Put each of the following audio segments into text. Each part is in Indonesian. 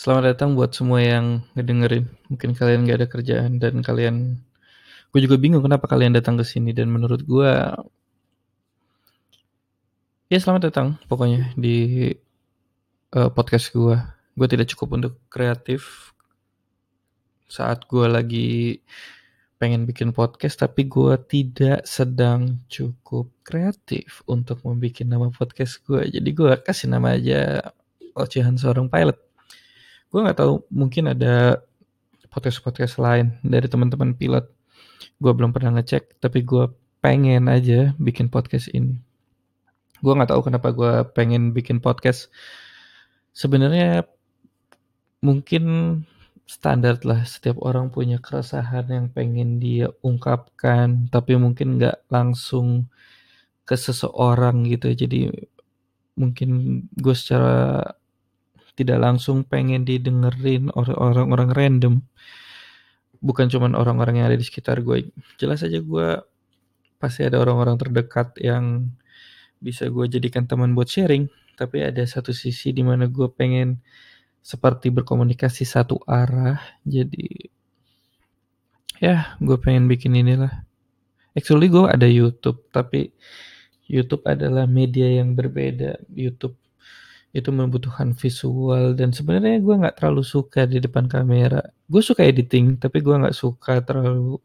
Selamat datang buat semua yang ngedengerin. Mungkin kalian gak ada kerjaan dan kalian gue juga bingung kenapa kalian datang ke sini dan menurut gue ya selamat datang pokoknya di uh, podcast gue. Gue tidak cukup untuk kreatif saat gue lagi pengen bikin podcast tapi gue tidak sedang cukup kreatif untuk membuat nama podcast gue. Jadi gue kasih nama aja ocehan seorang pilot gue nggak tahu mungkin ada podcast-podcast lain dari teman-teman pilot. Gue belum pernah ngecek tapi gue pengen aja bikin podcast ini. Gue nggak tahu kenapa gue pengen bikin podcast. Sebenarnya mungkin standar lah setiap orang punya keresahan yang pengen dia ungkapkan tapi mungkin nggak langsung ke seseorang gitu jadi mungkin gue secara tidak langsung pengen didengerin orang-orang random. Bukan cuman orang-orang yang ada di sekitar gue jelas aja gue pasti ada orang-orang terdekat yang bisa gue jadikan teman buat sharing. Tapi ada satu sisi di mana gue pengen seperti berkomunikasi satu arah. Jadi ya gue pengen bikin inilah. Actually gue ada YouTube tapi YouTube adalah media yang berbeda. YouTube itu membutuhkan visual. Dan sebenarnya gue nggak terlalu suka di depan kamera. Gue suka editing tapi gue nggak suka terlalu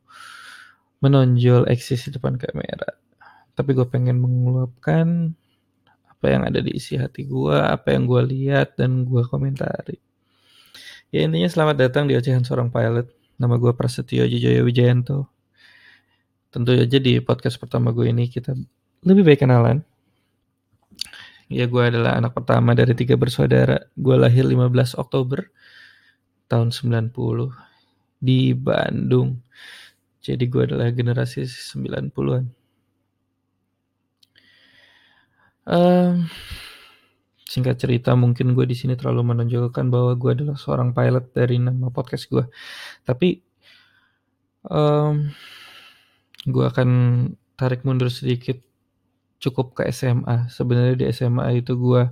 menonjol eksis di depan kamera. Tapi gue pengen mengeluapkan apa yang ada di isi hati gue apa yang gue lihat dan gue komentari. Ya intinya selamat datang di ocehan seorang pilot. Nama gue Prasetyo Jujaya Wijayanto. Tentu aja di podcast pertama gue ini kita lebih baik kenalan Ya gue adalah anak pertama dari tiga bersaudara. Gue lahir 15 Oktober tahun 90 di Bandung. Jadi gue adalah generasi 90-an. Um, singkat cerita mungkin gue di sini terlalu menonjolkan bahwa gue adalah seorang pilot dari nama podcast gue. Tapi um, gue akan tarik mundur sedikit cukup ke SMA. Sebenarnya di SMA itu gue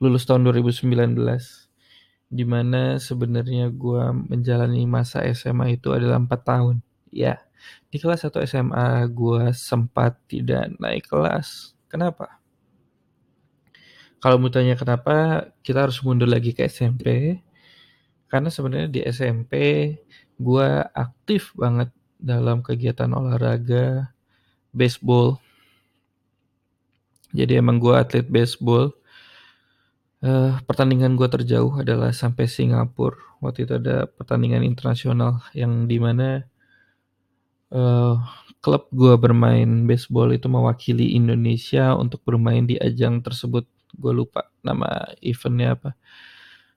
lulus tahun 2019 di mana sebenarnya gue menjalani masa SMA itu adalah 4 tahun. Ya, di kelas 1 SMA gue sempat tidak naik kelas. Kenapa? Kalau mau tanya kenapa, kita harus mundur lagi ke SMP. Karena sebenarnya di SMP gue aktif banget dalam kegiatan olahraga, baseball, jadi emang gue atlet baseball. Uh, pertandingan gue terjauh adalah sampai Singapura. Waktu itu ada pertandingan internasional yang di mana uh, klub gue bermain baseball itu mewakili Indonesia untuk bermain di ajang tersebut. Gue lupa nama eventnya apa.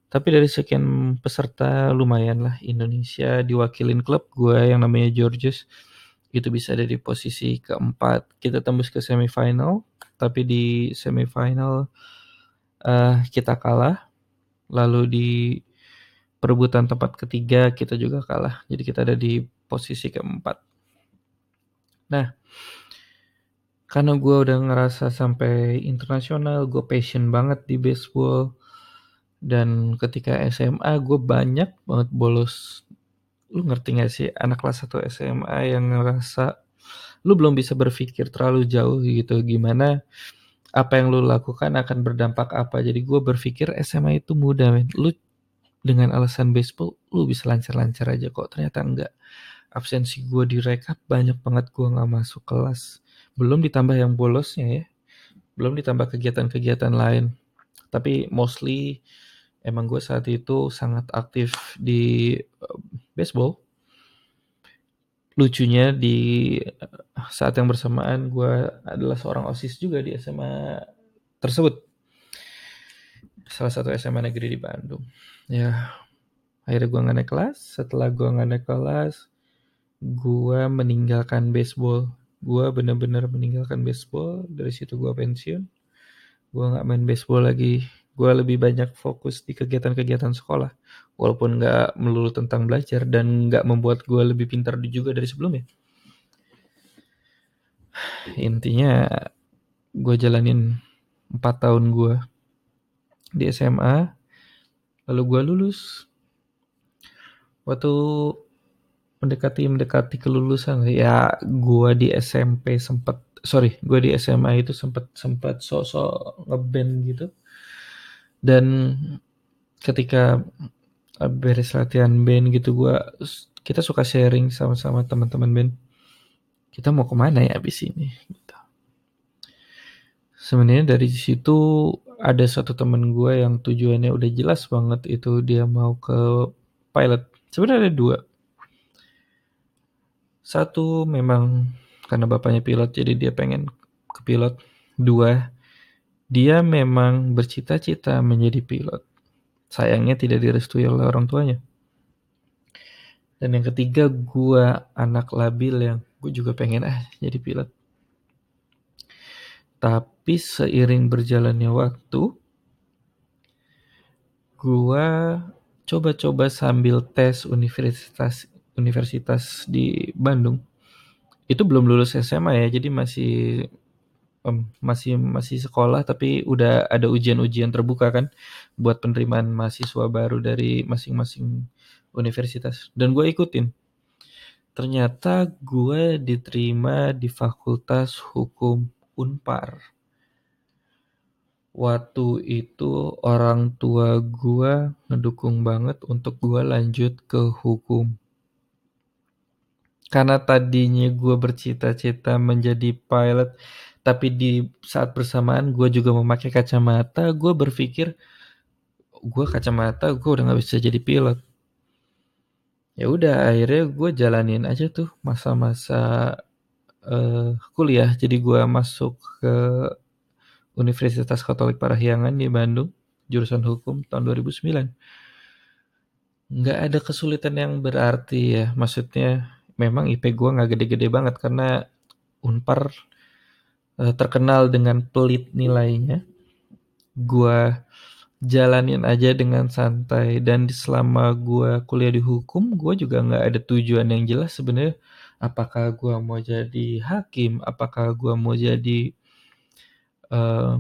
Tapi dari sekian peserta lumayan lah Indonesia diwakilin klub gue yang namanya Georges itu bisa ada di posisi keempat. Kita tembus ke semifinal tapi di semifinal uh, kita kalah. Lalu di perebutan tempat ketiga kita juga kalah. Jadi kita ada di posisi keempat. Nah, karena gue udah ngerasa sampai internasional, gue passion banget di baseball. Dan ketika SMA gue banyak banget bolos. Lu ngerti gak sih anak kelas 1 SMA yang ngerasa lu belum bisa berpikir terlalu jauh gitu gimana apa yang lu lakukan akan berdampak apa? Jadi gue berpikir SMA itu mudah men. Lu dengan alasan baseball lu bisa lancar-lancar aja kok. Ternyata enggak absensi gue di rekap banyak banget gue nggak masuk kelas. Belum ditambah yang bolosnya ya. Belum ditambah kegiatan-kegiatan lain. Tapi mostly emang gue saat itu sangat aktif di uh, baseball. Lucunya di eh, saat yang bersamaan gue adalah seorang osis juga di SMA tersebut. Salah satu SMA negeri di Bandung. Ya akhirnya gue nggak naik kelas. Setelah gue nggak naik kelas gue meninggalkan baseball. Gue bener-bener meninggalkan baseball. Dari situ gue pensiun. Gue nggak main baseball lagi gue lebih banyak fokus di kegiatan-kegiatan sekolah. Walaupun nggak melulu tentang belajar dan nggak membuat gue lebih pintar juga dari sebelumnya. Intinya gue jalanin 4 tahun gue di SMA lalu gue lulus. Waktu mendekati mendekati kelulusan ya gue di SMP sempat sorry gue di SMA itu sempat sempat sok-sok ngeband gitu dan ketika beres latihan band gitu gue kita suka sharing sama-sama teman-teman band kita mau ke mana ya abis ini gitu. sebenarnya dari situ ada satu temen gue yang tujuannya udah jelas banget itu dia mau ke pilot sebenarnya ada dua satu memang karena bapaknya pilot jadi dia pengen ke pilot. Dua, dia memang bercita-cita menjadi pilot. Sayangnya tidak direstui oleh orang tuanya. Dan yang ketiga, gue anak labil yang gue juga pengen ah jadi pilot. Tapi seiring berjalannya waktu, gue coba-coba sambil tes universitas universitas di Bandung itu belum lulus SMA ya jadi masih um, masih masih sekolah tapi udah ada ujian-ujian terbuka kan buat penerimaan mahasiswa baru dari masing-masing universitas. Dan gue ikutin. Ternyata gue diterima di Fakultas Hukum Unpar. Waktu itu orang tua gue ngedukung banget untuk gue lanjut ke hukum. Karena tadinya gue bercita-cita menjadi pilot, tapi di saat bersamaan gue juga memakai kacamata, gue berpikir gue kacamata gue udah nggak bisa jadi pilot. Ya udah akhirnya gue jalanin aja tuh masa-masa uh, kuliah. Jadi gue masuk ke Universitas Katolik Parahyangan di Bandung, jurusan hukum tahun 2009. Nggak ada kesulitan yang berarti ya, maksudnya memang IP gue nggak gede-gede banget karena Unpar uh, terkenal dengan pelit nilainya. Gue jalanin aja dengan santai dan selama gue kuliah di hukum, gue juga nggak ada tujuan yang jelas sebenarnya. Apakah gue mau jadi hakim, apakah gue mau jadi uh,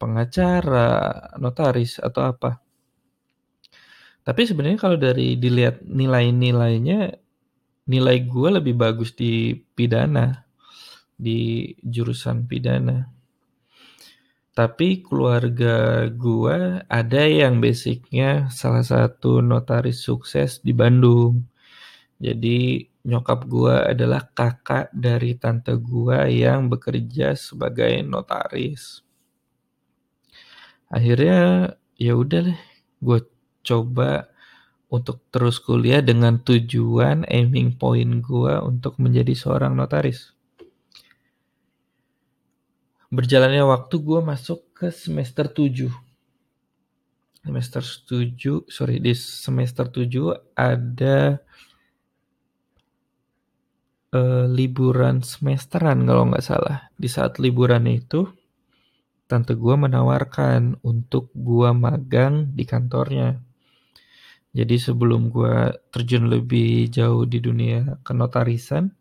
pengacara, notaris atau apa. Tapi sebenarnya kalau dari dilihat nilai-nilainya nilai gue lebih bagus di pidana, di jurusan pidana. Tapi keluarga gue ada yang basicnya salah satu notaris sukses di Bandung. Jadi nyokap gue adalah kakak dari tante gue yang bekerja sebagai notaris. Akhirnya ya udah deh, gue coba untuk terus kuliah dengan tujuan aiming point gue untuk menjadi seorang notaris. Berjalannya waktu gue masuk ke semester 7. Semester 7, sorry di semester 7 ada uh, liburan semesteran kalau nggak salah. Di saat liburan itu, tante gue menawarkan untuk gue magang di kantornya. Jadi sebelum gue terjun lebih jauh di dunia kenotarisan,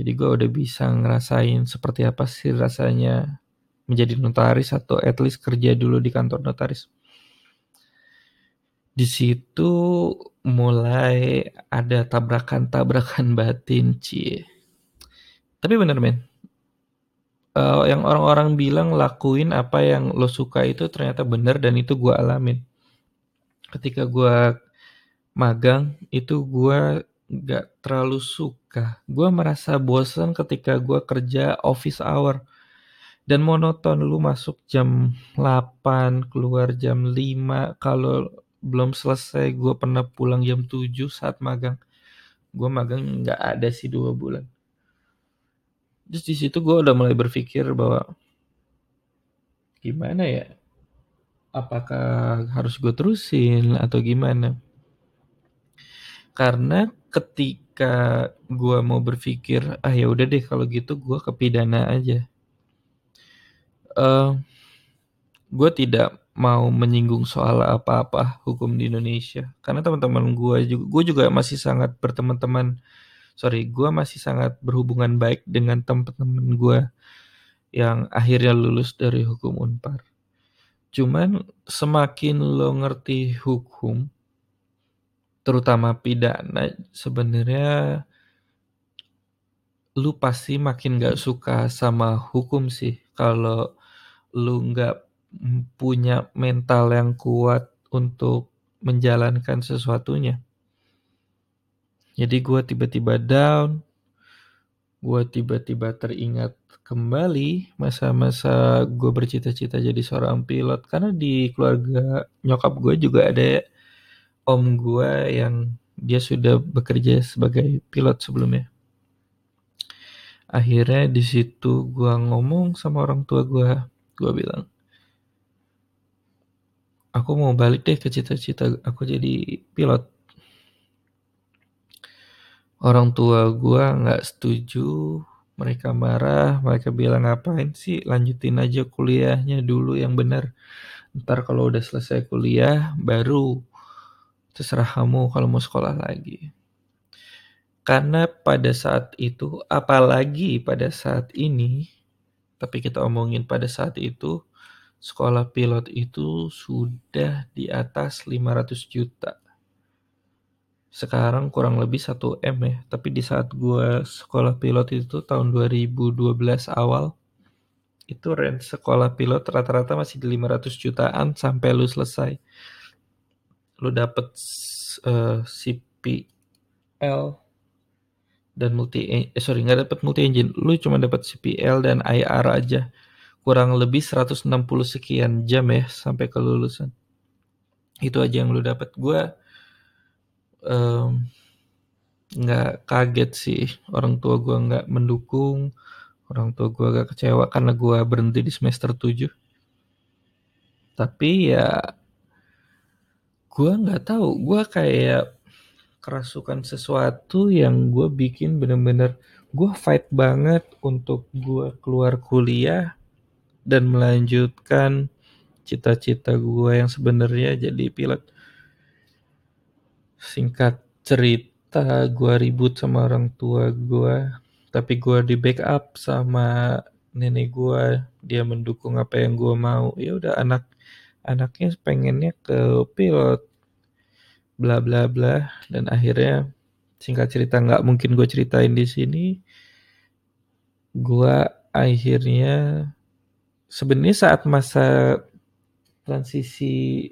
jadi gue udah bisa ngerasain seperti apa sih rasanya menjadi notaris atau at least kerja dulu di kantor notaris. Di situ mulai ada tabrakan-tabrakan batin, cie. Tapi bener men, uh, yang orang-orang bilang lakuin apa yang lo suka itu ternyata bener dan itu gue alamin. Ketika gue magang itu gue gak terlalu suka. Gue merasa bosan ketika gue kerja office hour. Dan monoton lu masuk jam 8, keluar jam 5. Kalau belum selesai gue pernah pulang jam 7 saat magang. Gue magang gak ada sih dua bulan. Terus di situ gue udah mulai berpikir bahwa gimana ya? Apakah harus gue terusin atau gimana? Karena ketika gue mau berpikir, ah ya udah deh kalau gitu gue ke pidana aja. Eh, gue tidak mau menyinggung soal apa-apa hukum di Indonesia. Karena teman-teman gue juga gue juga masih sangat berteman-teman sorry gue masih sangat berhubungan baik dengan teman-teman gue yang akhirnya lulus dari hukum unpar. Cuman semakin lo ngerti hukum terutama pidana sebenarnya lu pasti makin gak suka sama hukum sih. Kalau lu nggak punya mental yang kuat untuk menjalankan sesuatunya. Jadi gue tiba-tiba down, gue tiba-tiba teringat kembali masa-masa gue bercita-cita jadi seorang pilot karena di keluarga nyokap gue juga ada om gue yang dia sudah bekerja sebagai pilot sebelumnya akhirnya di situ gue ngomong sama orang tua gue gue bilang. Aku mau balik deh ke cita-cita aku jadi pilot. Orang tua gue nggak setuju mereka marah mereka bilang ngapain sih lanjutin aja kuliahnya dulu yang benar? Ntar kalau udah selesai kuliah baru terserah kamu kalau mau sekolah lagi. Karena pada saat itu, apalagi pada saat ini, tapi kita omongin pada saat itu, sekolah pilot itu sudah di atas 500 juta. Sekarang kurang lebih 1 M ya, tapi di saat gue sekolah pilot itu tahun 2012 awal, itu rent sekolah pilot rata-rata masih di 500 jutaan sampai lu selesai. Lu dapet uh, eh, CPL dan multi eh sorry nggak dapat multi engine lu cuma dapat CPL dan IR aja. Kurang lebih 160 sekian jam ya sampai kelulusan. Itu aja yang lu dapat gue nggak um, kaget sih. Orang tua gue nggak mendukung. Orang tua gue agak kecewa karena gue berhenti di semester 7 tapi ya gue nggak tahu. Gue kayak kerasukan sesuatu yang gue bikin bener-bener gue fight banget untuk gue keluar kuliah dan melanjutkan cita-cita gue yang sebenarnya jadi pilot. Singkat cerita, gue ribut sama orang tua gue, tapi gue di backup sama nenek gue. Dia mendukung apa yang gue mau. Ya udah anak anaknya pengennya ke pilot bla bla bla dan akhirnya singkat cerita nggak mungkin gue ceritain di sini gue akhirnya sebenarnya saat masa transisi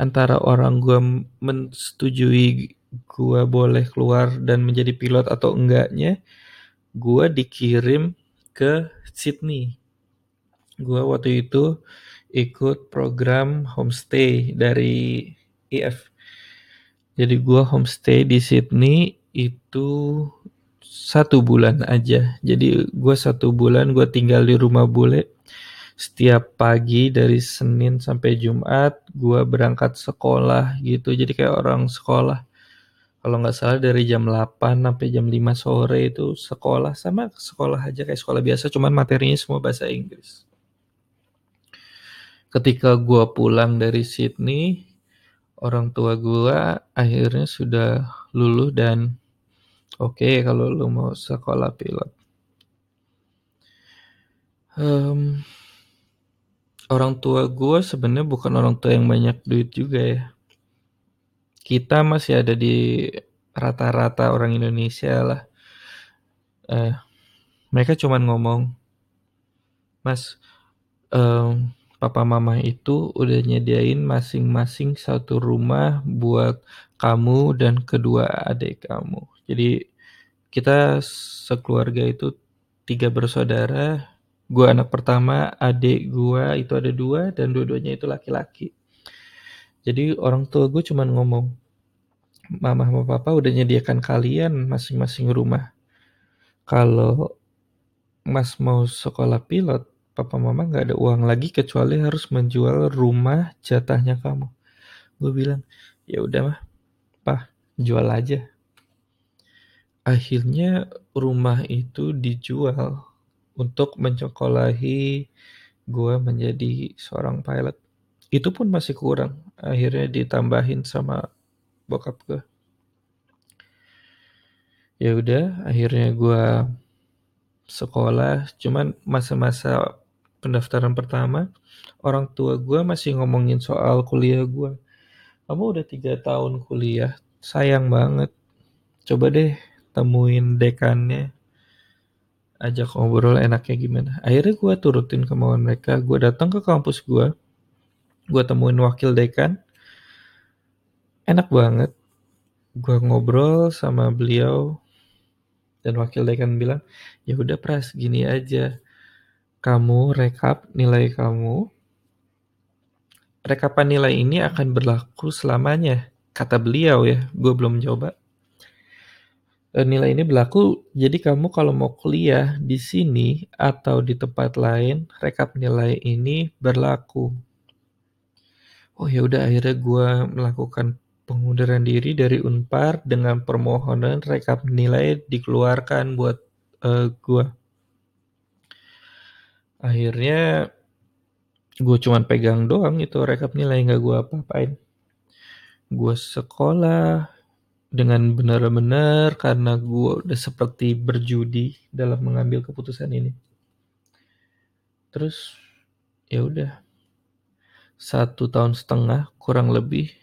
antara orang gue mensetujui gue boleh keluar dan menjadi pilot atau enggaknya gue dikirim ke Sydney. Gue waktu itu ikut program homestay dari IF jadi gua homestay di Sydney itu satu bulan aja. Jadi gua satu bulan gua tinggal di rumah bule. Setiap pagi dari Senin sampai Jumat gua berangkat sekolah gitu. Jadi kayak orang sekolah. Kalau nggak salah dari jam 8 sampai jam 5 sore itu sekolah sama sekolah aja kayak sekolah biasa cuman materinya semua bahasa Inggris. Ketika gua pulang dari Sydney, orang tua gua akhirnya sudah luluh dan oke kalau lu mau sekolah pilot. Um, orang tua gua sebenarnya bukan orang tua yang banyak duit juga ya. Kita masih ada di rata-rata orang Indonesia lah. Eh, mereka cuma ngomong, Mas, um, papa mama itu udah nyediain masing-masing satu rumah buat kamu dan kedua adik kamu. Jadi kita sekeluarga itu tiga bersaudara. Gua anak pertama, adik gua itu ada dua dan dua-duanya itu laki-laki. Jadi orang tua gue cuma ngomong, mama sama papa udah nyediakan kalian masing-masing rumah. Kalau mas mau sekolah pilot, papa mama nggak ada uang lagi kecuali harus menjual rumah jatahnya kamu. Gue bilang, ya udah mah, pah, jual aja. Akhirnya rumah itu dijual untuk mencokolahi gue menjadi seorang pilot. Itu pun masih kurang. Akhirnya ditambahin sama bokap gue. Ya udah, akhirnya gue sekolah. Cuman masa-masa pendaftaran pertama, orang tua gue masih ngomongin soal kuliah gue. Kamu udah tiga tahun kuliah, sayang banget. Coba deh temuin dekannya, ajak ngobrol enaknya gimana. Akhirnya gue turutin kemauan mereka, gue datang ke kampus gue, gue temuin wakil dekan, enak banget. Gue ngobrol sama beliau dan wakil dekan bilang, ya udah pras gini aja, kamu rekap nilai kamu, rekapan nilai ini akan berlaku selamanya, kata beliau ya, gue belum coba. Eh, nilai ini berlaku, jadi kamu kalau mau kuliah di sini atau di tempat lain, rekap nilai ini berlaku. Oh ya udah akhirnya gue melakukan pengunduran diri dari Unpar dengan permohonan rekap nilai dikeluarkan buat uh, gue. Akhirnya gue cuman pegang doang itu rekap nilai nggak gue apa-apain. Gue sekolah, dengan benar-benar karena gue udah seperti berjudi dalam mengambil keputusan ini. Terus ya udah satu tahun setengah kurang lebih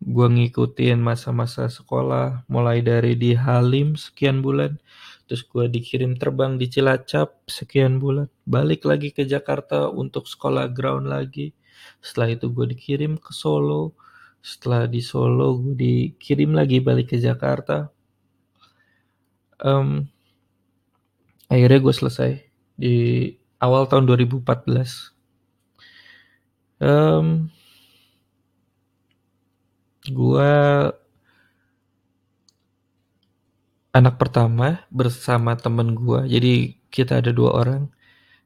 gue ngikutin masa-masa sekolah mulai dari di Halim sekian bulan terus gue dikirim terbang di Cilacap sekian bulan balik lagi ke Jakarta untuk sekolah ground lagi. Setelah itu gue dikirim ke Solo setelah di Solo gue dikirim lagi balik ke Jakarta. Um, akhirnya gue selesai di awal tahun 2014 um, gue anak pertama bersama temen gue jadi kita ada dua orang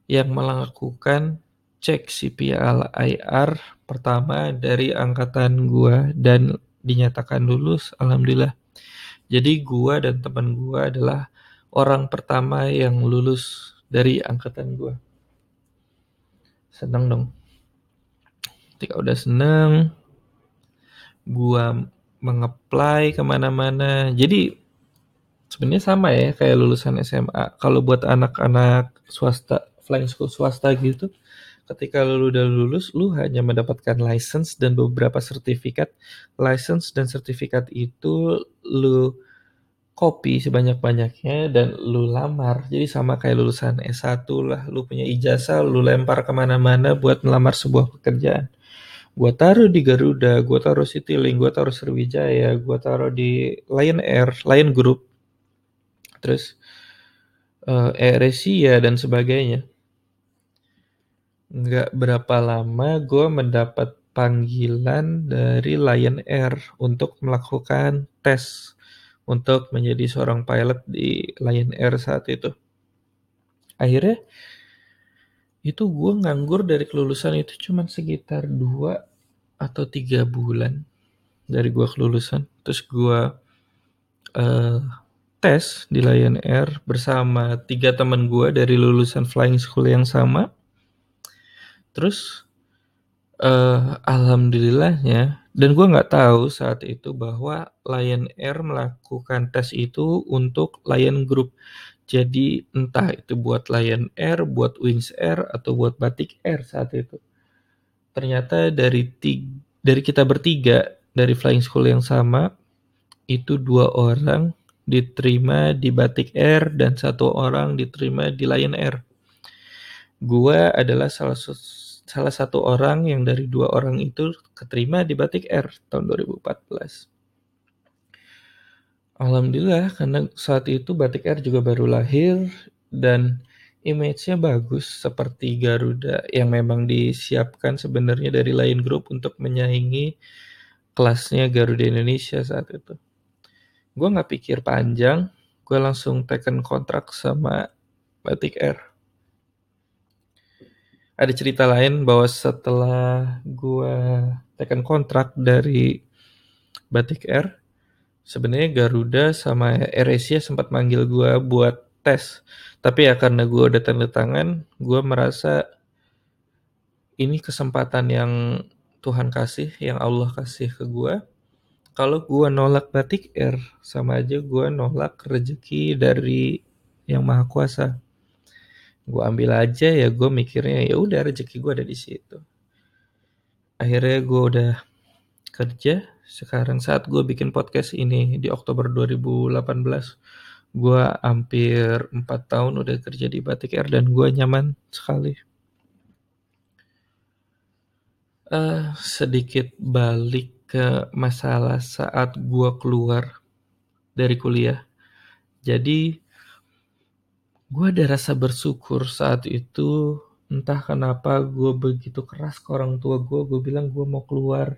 yang melakukan cek CPL IR pertama dari angkatan gua dan dinyatakan lulus alhamdulillah. Jadi gua dan teman gua adalah orang pertama yang lulus dari angkatan gua. Seneng dong. Ketika udah seneng, gua mengapply ke mana-mana. Jadi sebenarnya sama ya kayak lulusan SMA. Kalau buat anak-anak swasta, flying school swasta gitu, ketika lu udah lulus, lu hanya mendapatkan license dan beberapa sertifikat. License dan sertifikat itu lu copy sebanyak-banyaknya dan lu lamar. Jadi sama kayak lulusan S1 lah, lu punya ijazah, lu lempar ke mana-mana buat melamar sebuah pekerjaan. Gua taruh di Garuda, gua taruh Citylink, gua taruh Sriwijaya, gua taruh di Lion Air, Lion Group, terus uh, Air dan sebagainya nggak berapa lama gue mendapat panggilan dari Lion Air untuk melakukan tes untuk menjadi seorang pilot di Lion Air saat itu. Akhirnya itu gue nganggur dari kelulusan itu cuma sekitar dua atau tiga bulan dari gue kelulusan. Terus gue uh, tes di Lion Air bersama tiga teman gue dari lulusan flying school yang sama Terus uh, alhamdulillahnya dan gue nggak tahu saat itu bahwa Lion Air melakukan tes itu untuk Lion Group. Jadi entah itu buat Lion Air, buat Wings Air atau buat Batik Air saat itu. Ternyata dari tiga, dari kita bertiga dari flying school yang sama itu dua orang diterima di Batik Air dan satu orang diterima di Lion Air. Gua adalah salah salah satu orang yang dari dua orang itu keterima di Batik Air tahun 2014. Alhamdulillah karena saat itu Batik Air juga baru lahir dan image-nya bagus seperti Garuda yang memang disiapkan sebenarnya dari lain grup untuk menyaingi kelasnya Garuda Indonesia saat itu. Gue nggak pikir panjang, gue langsung taken kontrak sama Batik Air ada cerita lain bahwa setelah gue tekan kontrak dari Batik Air, sebenarnya Garuda sama AirAsia sempat manggil gue buat tes. Tapi ya karena gue udah tanda tangan, gue merasa ini kesempatan yang Tuhan kasih, yang Allah kasih ke gue. Kalau gue nolak Batik Air, sama aja gue nolak rezeki dari Yang Maha Kuasa gue ambil aja ya gue mikirnya ya udah rezeki gue ada di situ akhirnya gue udah kerja. Sekarang saat gue bikin podcast ini di Oktober 2018, gue hampir 4 tahun udah kerja di Batik Air dan gue nyaman sekali. Uh, sedikit balik ke masalah saat gue keluar dari kuliah. Jadi gue ada rasa bersyukur saat itu entah kenapa gue begitu keras ke orang tua gue gue bilang gue mau keluar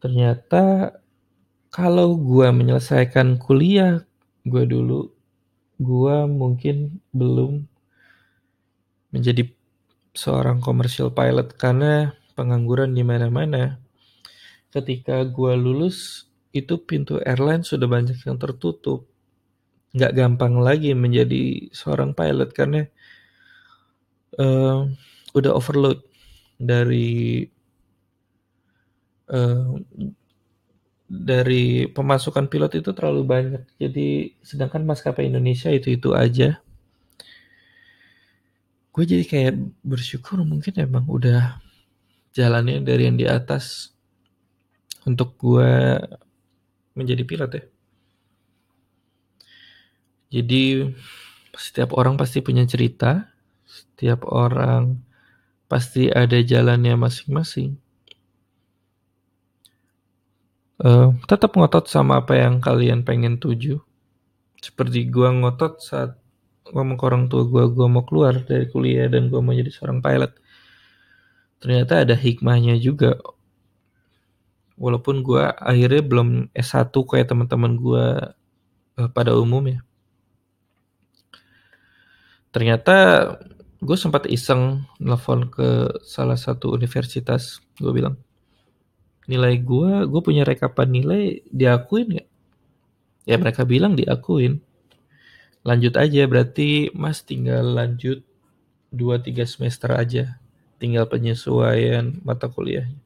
ternyata kalau gue menyelesaikan kuliah gue dulu gue mungkin belum menjadi seorang commercial pilot karena pengangguran di mana-mana. Ketika gue lulus itu pintu airline sudah banyak yang tertutup. Nggak gampang lagi menjadi seorang pilot karena uh, udah overload dari uh, dari pemasukan pilot itu terlalu banyak. Jadi sedangkan maskapai Indonesia itu itu aja. Gue jadi kayak bersyukur mungkin emang udah jalannya dari yang di atas untuk gue menjadi pilot ya. Jadi setiap orang pasti punya cerita setiap orang pasti ada jalannya masing-masing. Uh, tetap ngotot sama apa yang kalian pengen tuju. Seperti gua ngotot saat ngomong ke orang tua gua, gua mau keluar dari kuliah dan gua mau jadi seorang pilot. Ternyata ada hikmahnya juga. Walaupun gua akhirnya belum S1 kayak teman-teman gua uh, pada umumnya. Ternyata gue sempat iseng nelfon ke salah satu universitas gue bilang nilai gue gue punya rekapan nilai diakuin gak ya mereka bilang diakuin. Lanjut aja berarti mas tinggal lanjut 2-3 semester aja. Tinggal penyesuaian mata kuliahnya.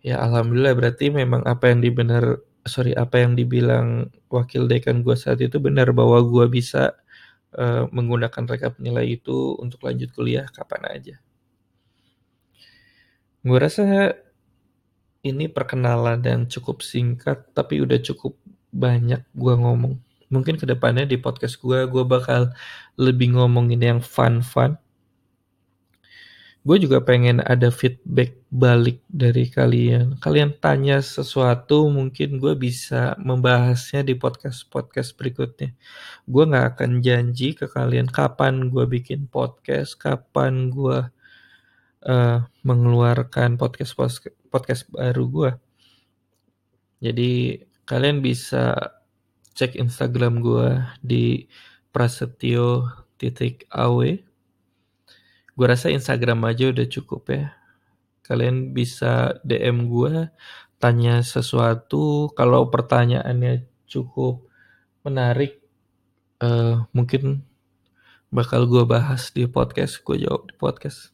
Ya alhamdulillah berarti memang apa yang dibenar sorry apa yang dibilang wakil dekan gue saat itu benar bahwa gue bisa uh, menggunakan rekap nilai itu untuk lanjut kuliah kapan aja. Gue rasa ini perkenalan dan cukup singkat, tapi udah cukup banyak gue ngomong. Mungkin ke depannya di podcast gue, gue bakal lebih ngomongin yang fun-fun gue juga pengen ada feedback balik dari kalian. Kalian tanya sesuatu, mungkin gue bisa membahasnya di podcast-podcast berikutnya. Gue gak akan janji ke kalian kapan gue bikin podcast, kapan gue uh, mengeluarkan podcast podcast baru gue. Jadi kalian bisa cek Instagram gue di prasetyo titik awe Gue rasa Instagram aja udah cukup ya. Kalian bisa DM gue, tanya sesuatu. Kalau pertanyaannya cukup menarik, uh, mungkin bakal gue bahas di podcast. Gue jawab di podcast.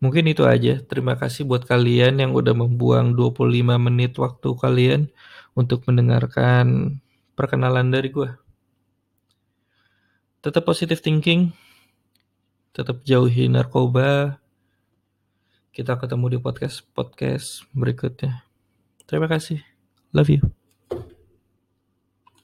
Mungkin itu aja. Terima kasih buat kalian yang udah membuang 25 menit waktu kalian untuk mendengarkan perkenalan dari gue. Tetap positive thinking tetap jauhi narkoba. Kita ketemu di podcast podcast berikutnya. Terima kasih. Love you.